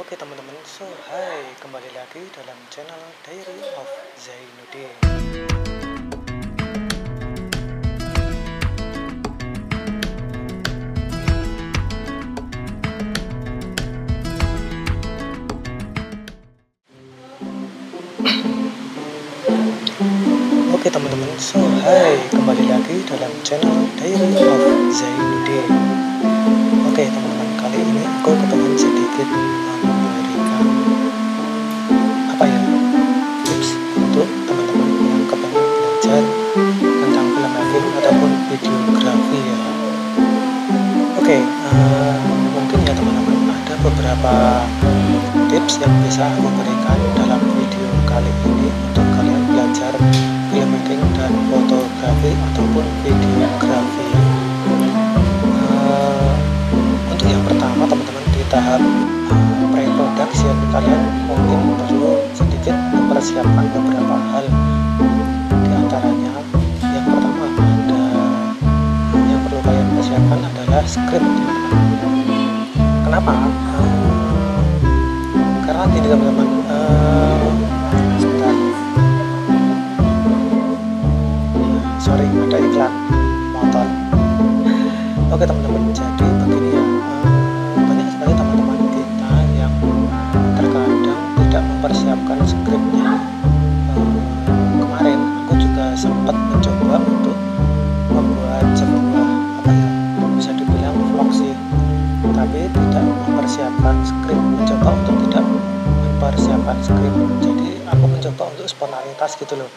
Oke teman-teman, so hai kembali lagi dalam channel Diary of Zainuddin. Oke teman-teman, so hai kembali lagi dalam channel Diary of Zainuddin. Oke teman-teman, kali ini aku kepengen sedikit sedikit mempersiapkan beberapa hal di antaranya yang pertama ada yang perlu kalian persiapkan adalah script. Kenapa? Karena gini teman-teman uh, sebentar sorry ada iklan motor oke teman-teman jadi spontanitas gitu loh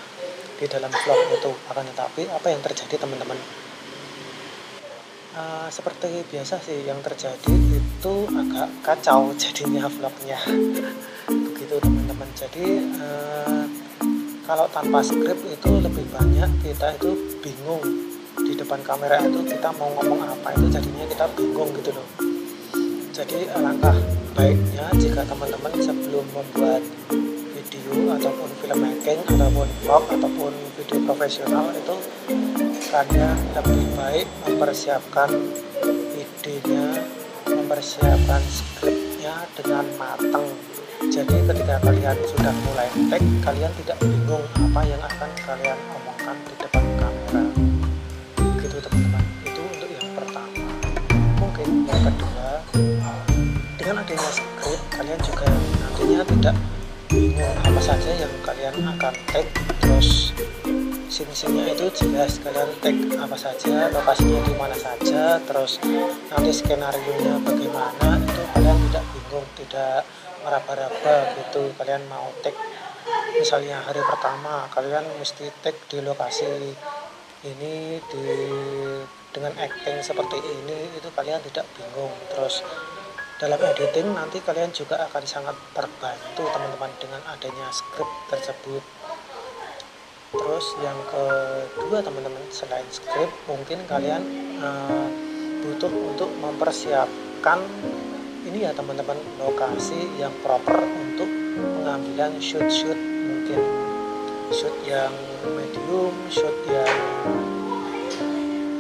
di dalam vlog itu. Akan tetapi apa yang terjadi teman-teman? Uh, seperti biasa sih yang terjadi itu agak kacau jadinya vlognya. Begitu teman-teman. Jadi uh, kalau tanpa skrip itu lebih banyak kita itu bingung di depan kamera itu kita mau ngomong apa itu jadinya kita bingung gitu loh. Jadi alangkah baiknya jika teman-teman sebelum membuat video ataupun filmmaking ataupun vlog ataupun video profesional itu kalian lebih baik mempersiapkan idenya mempersiapkan skripnya dengan matang jadi ketika kalian sudah mulai tag kalian tidak bingung apa yang akan kalian omongkan di depan kamera. Gitu teman-teman. Itu untuk yang pertama. Mungkin yang kedua dengan adanya skrip kalian juga nantinya tidak apa saja yang kalian akan tag? Terus scene-nya itu jelas kalian tag apa saja lokasinya di mana saja terus nanti skenario nya bagaimana itu kalian tidak bingung tidak meraba-raba gitu kalian mau tag. Misalnya hari pertama kalian mesti tag di lokasi ini di dengan acting seperti ini itu kalian tidak bingung. Terus dalam editing nanti kalian juga akan sangat terbantu teman-teman dengan adanya skrip tersebut. Terus yang kedua teman-teman selain skrip mungkin kalian uh, butuh untuk mempersiapkan ini ya teman-teman lokasi yang proper untuk pengambilan shoot-shoot mungkin shoot yang medium shoot yang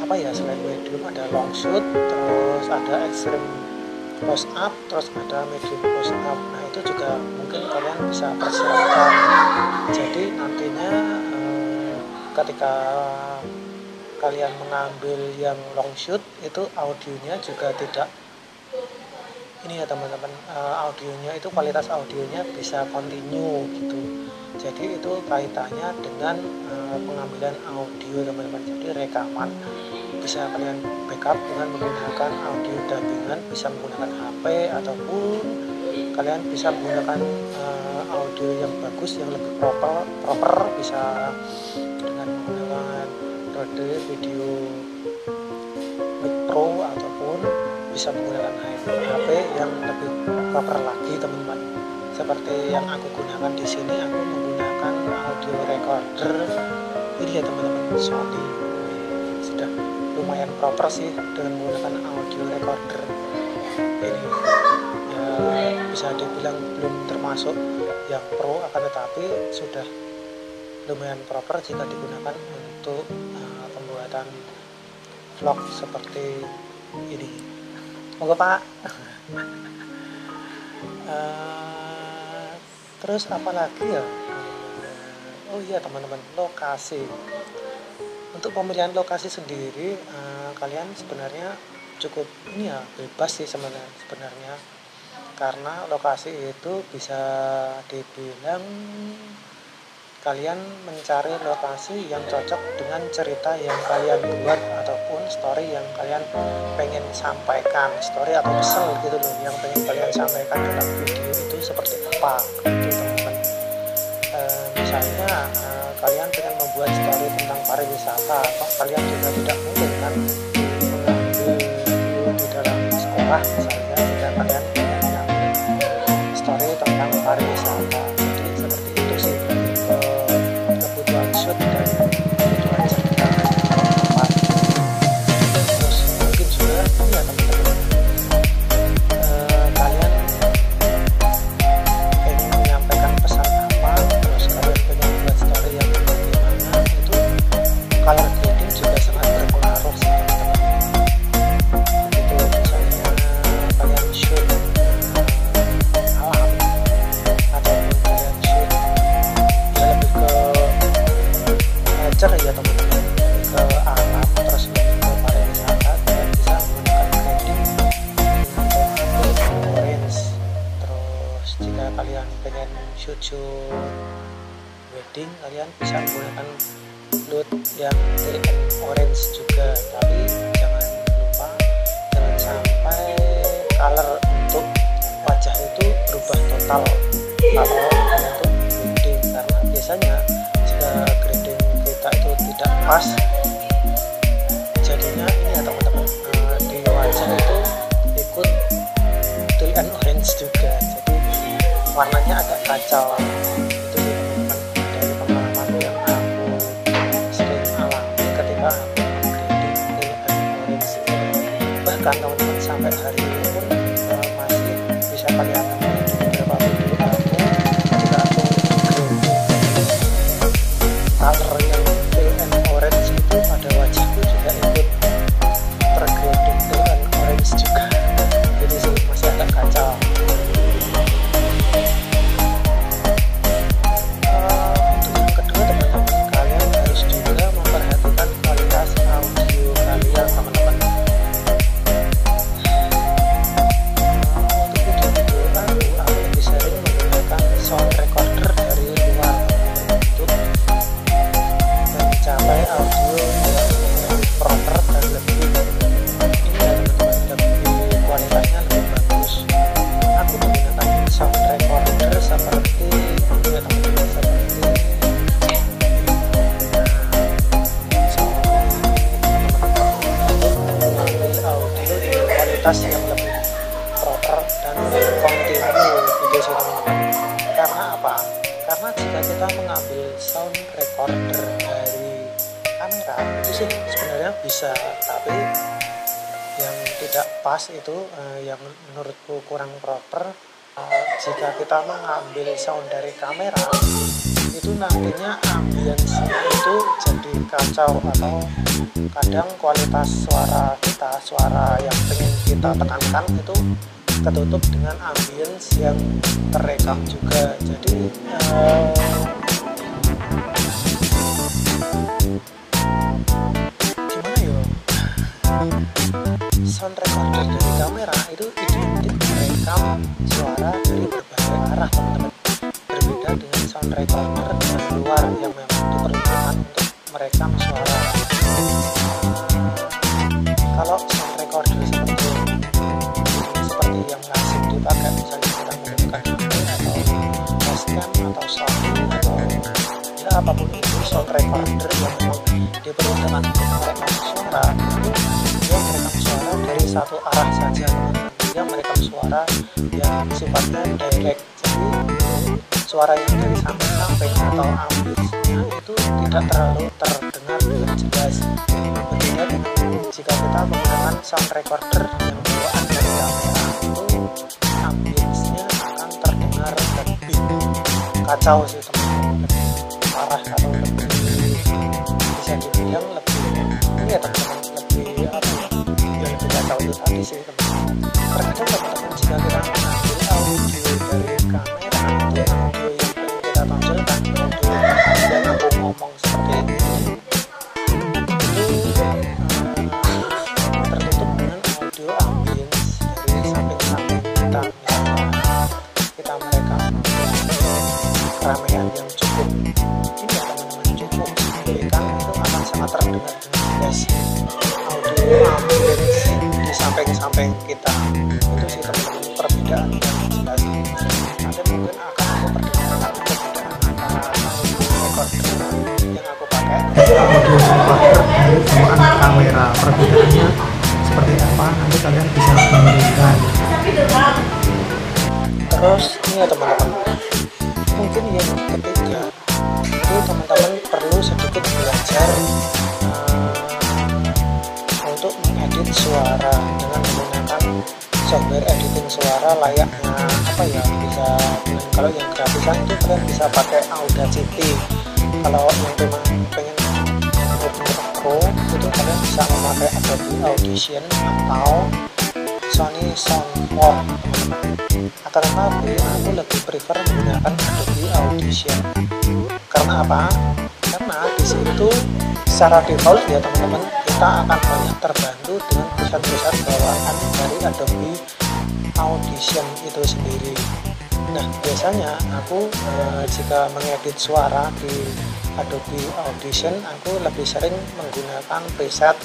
apa ya selain medium ada long shoot terus ada extreme close up terus ada medium close up. Nah itu juga mungkin kalian bisa persiapkan. Jadi nantinya eh, ketika kalian mengambil yang long shoot itu audionya juga tidak ini ya teman-teman eh, audionya itu kualitas audionya bisa continue gitu. Jadi itu kaitannya dengan eh, pengambilan audio teman-teman. Jadi rekaman bisa kalian backup dengan menggunakan audio dubbingan bisa menggunakan HP ataupun kalian bisa menggunakan uh, audio yang bagus yang lebih proper proper bisa dengan menggunakan Rode video mic pro ataupun bisa menggunakan HP yang lebih proper lagi teman-teman. Seperti yang aku gunakan di sini aku menggunakan audio recorder. Ini ya teman-teman Sony lumayan proper sih dengan menggunakan audio recorder. Ini ya bisa dibilang belum termasuk yang pro akan tetapi sudah lumayan proper jika digunakan untuk uh, pembuatan vlog seperti ini. Monggo pak. Uh, terus apalagi ya? Oh iya teman-teman lokasi. Untuk pemilihan lokasi sendiri uh, kalian sebenarnya cukup ini ya bebas sih sebenarnya sebenarnya. Karena lokasi itu bisa dibilang kalian mencari lokasi yang cocok dengan cerita yang kalian buat ataupun story yang kalian pengen sampaikan. Story atau pesan gitu loh yang pengen kalian sampaikan dalam video itu seperti apa gitu teman-teman. E, misalnya e, kalian pengen membuat story tentang pariwisata apa kalian juga tidak mungkin kan mengambil di dalam sekolah misalnya karena apa karena jika kita mengambil sound recorder dari kamera itu sih sebenarnya bisa tapi yang tidak pas itu uh, yang menurutku kurang proper uh, jika kita mengambil sound dari kamera itu nantinya ambience itu jadi kacau atau kadang kualitas suara kita suara yang pengen kita tekankan itu ketutup dengan ambience yang terekam juga. Jadi uh, apa pun itu sound recorder yang diperuntukkan untuk merekam suara. Itu dia merekam suara dari satu arah saja. Dia merekam suara yang sifatnya direct. Jadi suara yang dari samping-samping atau ambisnya itu tidak terlalu terdengar dengan jelas. Berbeda jika kita menggunakan sound recorder yang bawaan dari kamera itu ambience akan terdengar lebih kacau sih teman-teman parah. Atau lebih bisa dibilang lebih ini ya teman-teman lebih apa ya lebih kacau itu tadi sih teman-teman. Terkadang teman-teman jika kita mengambil keramaian sangat terdengar jelas audio ambience di samping-samping kita. Itu sih teman-teman perbedaan yang jelas. Nanti mungkin akan aku perdengarkan perbedaan antara recorder yang aku pakai audio recorder dari gunakan kamera perbedaannya seperti apa nanti kalian bisa membandingkan terus ini ya teman-teman. Mungkin yang ketiga itu teman-teman perlu sedikit belajar untuk mengedit suara dengan menggunakan software editing suara layaknya apa ya bisa kalau yang gratisan itu kalian bisa pakai Audacity. Kalau yang memang pengen benar pro itu kalian bisa memakai Adobe Audition atau Sony Soundboard akan tetapi aku lebih prefer menggunakan Adobe Audition. Karena apa? Di situ secara default ya teman-teman kita akan banyak terbantu dengan preset-preset bawaan dari Adobe Audition itu sendiri nah biasanya aku eh, jika mengedit suara di Adobe Audition aku lebih sering menggunakan preset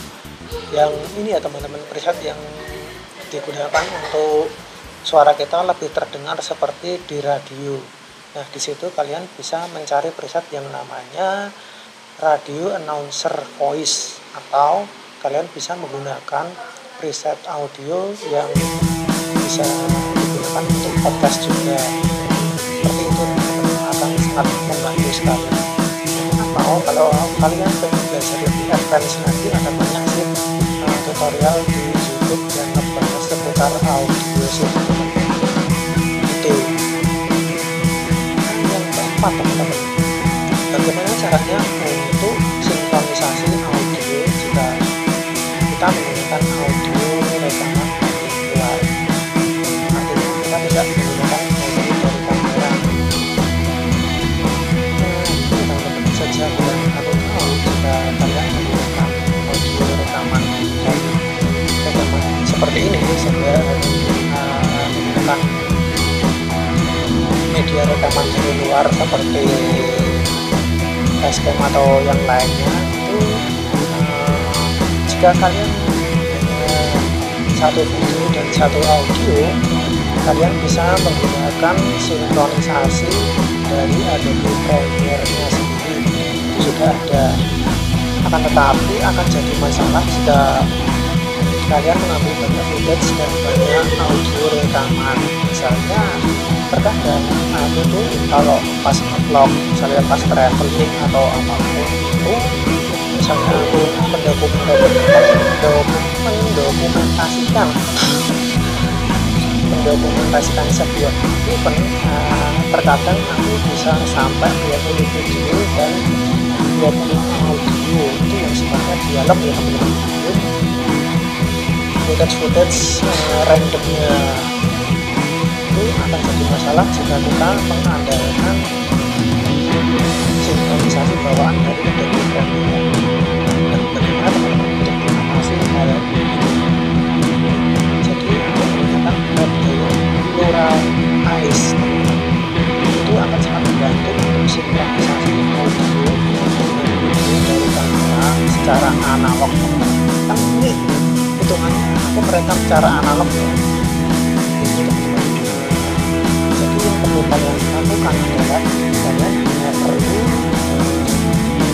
yang ini ya teman-teman preset yang digunakan untuk suara kita lebih terdengar seperti di radio. Nah, di situ kalian bisa mencari preset yang namanya radio announcer voice atau kalian bisa menggunakan preset audio yang bisa digunakan untuk podcast juga. Seperti itu akan sangat membantu sekali. Atau kalau kalian pengen belajar lebih advance lagi ada banyak sih uh, tutorial di YouTube yang ngebahas seputar audio sih itu yang keempat teman-teman bagaimana caranya untuk sinkronisasi audio jika kita menggunakan audio rekaman luar artinya kita tidak menggunakan audio dari kamera. Nah teman-teman saja yang aku jika kalian menggunakan audio rekaman. Dari rekaman seperti ini sebenarnya uh, menggunakan media rekaman dari luar seperti Basecamp atau yang lainnya itu uh, jika kalian satu video dan satu audio kalian bisa menggunakan sinkronisasi dari Adobe Premiere-nya sendiri. Itu sudah ada. Akan tetapi akan jadi masalah jika kalian mengambil banyak footage dan banyak audio rekaman. Misalnya terkadang aku tuh kalau pas vlog misalnya pas traveling atau apa pun itu misalnya aku mendokumentasikan mendokumentasikan sebuah event uh, terkadang aku bisa sampai 20 video dan 20 audio itu yang sifatnya dialog ya teman-teman footage-footage uh, randomnya itu akan jadi masalah jika kita mengandalkan sinkronisasi bawaan dari Adobe Premiere dan bagaimana teman-teman untuk mengatasi hal ini? Jadi untuk menggunakan metode neural eyes itu akan sangat membantu untuk sinkronisasi audio dari kamera secara analog. Kan ini hitungannya aku merekam secara analog ya jadi yang lakukan adalah kalian hanya perlu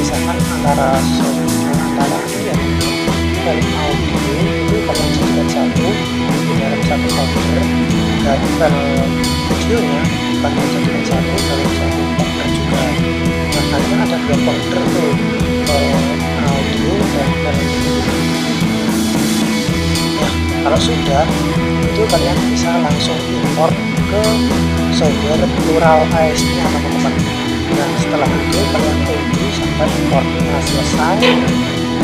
misalkan antara antara ya dari audio itu jadikan satu di dalam satu folder dan file videonya kalian jadikan satu dalam satu folder juga nah kalian ada dua folder tuh audio dan video kalau sudah itu kalian bisa langsung import ke software plural AS nya teman-teman. Dan setelah itu kalian tunggu sampai importnya selesai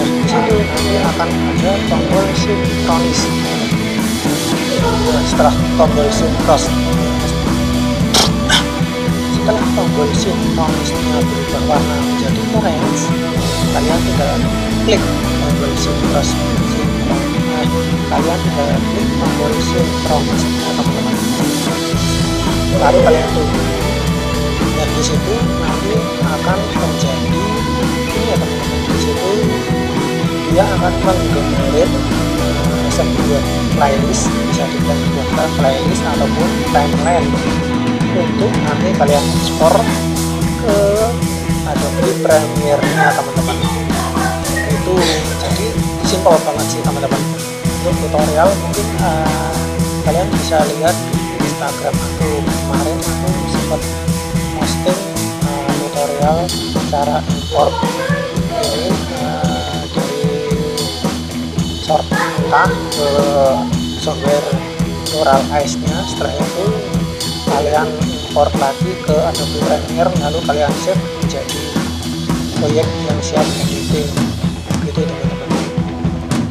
dan di situ nanti akan ada tombol sinkronis nah, setelah tombol sinkronis sinkronisnya berubah warna menjadi orange kalian tinggal klik tombol sinkron nah, kalian tinggal klik tombol sinkronis teman-teman kalian tunggu dan di situ nanti akan terjadi ini ya teman-teman di situ dia akan menggenerate uh, sebuah playlist bisa dibuat playlist ataupun timeline untuk nanti kalian ekspor ke Adobe Premiere nya teman-teman. Itu jadi simpel banget sih teman-teman. Untuk tutorial mungkin uh, kalian bisa lihat di Instagram aku sempat posting uh, tutorial cara import. Ini uh, dari short ke software Neural Ice nya setelah itu kalian import lagi ke Adobe Premiere lalu kalian save menjadi proyek yang siap editing. Gitu teman-teman.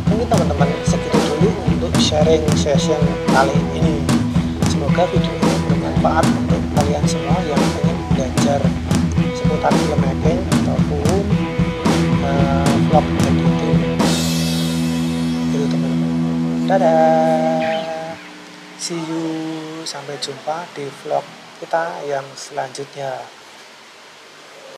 Mungkin teman-teman segitu dulu untuk sharing session kali ini. Semoga video ini bermanfaat kalian semua yang ingin belajar seputar filmmaking ataupun uh, vlog editing gitu. Teman-teman. Dadah. See you. Sampai jumpa di vlog kita yang selanjutnya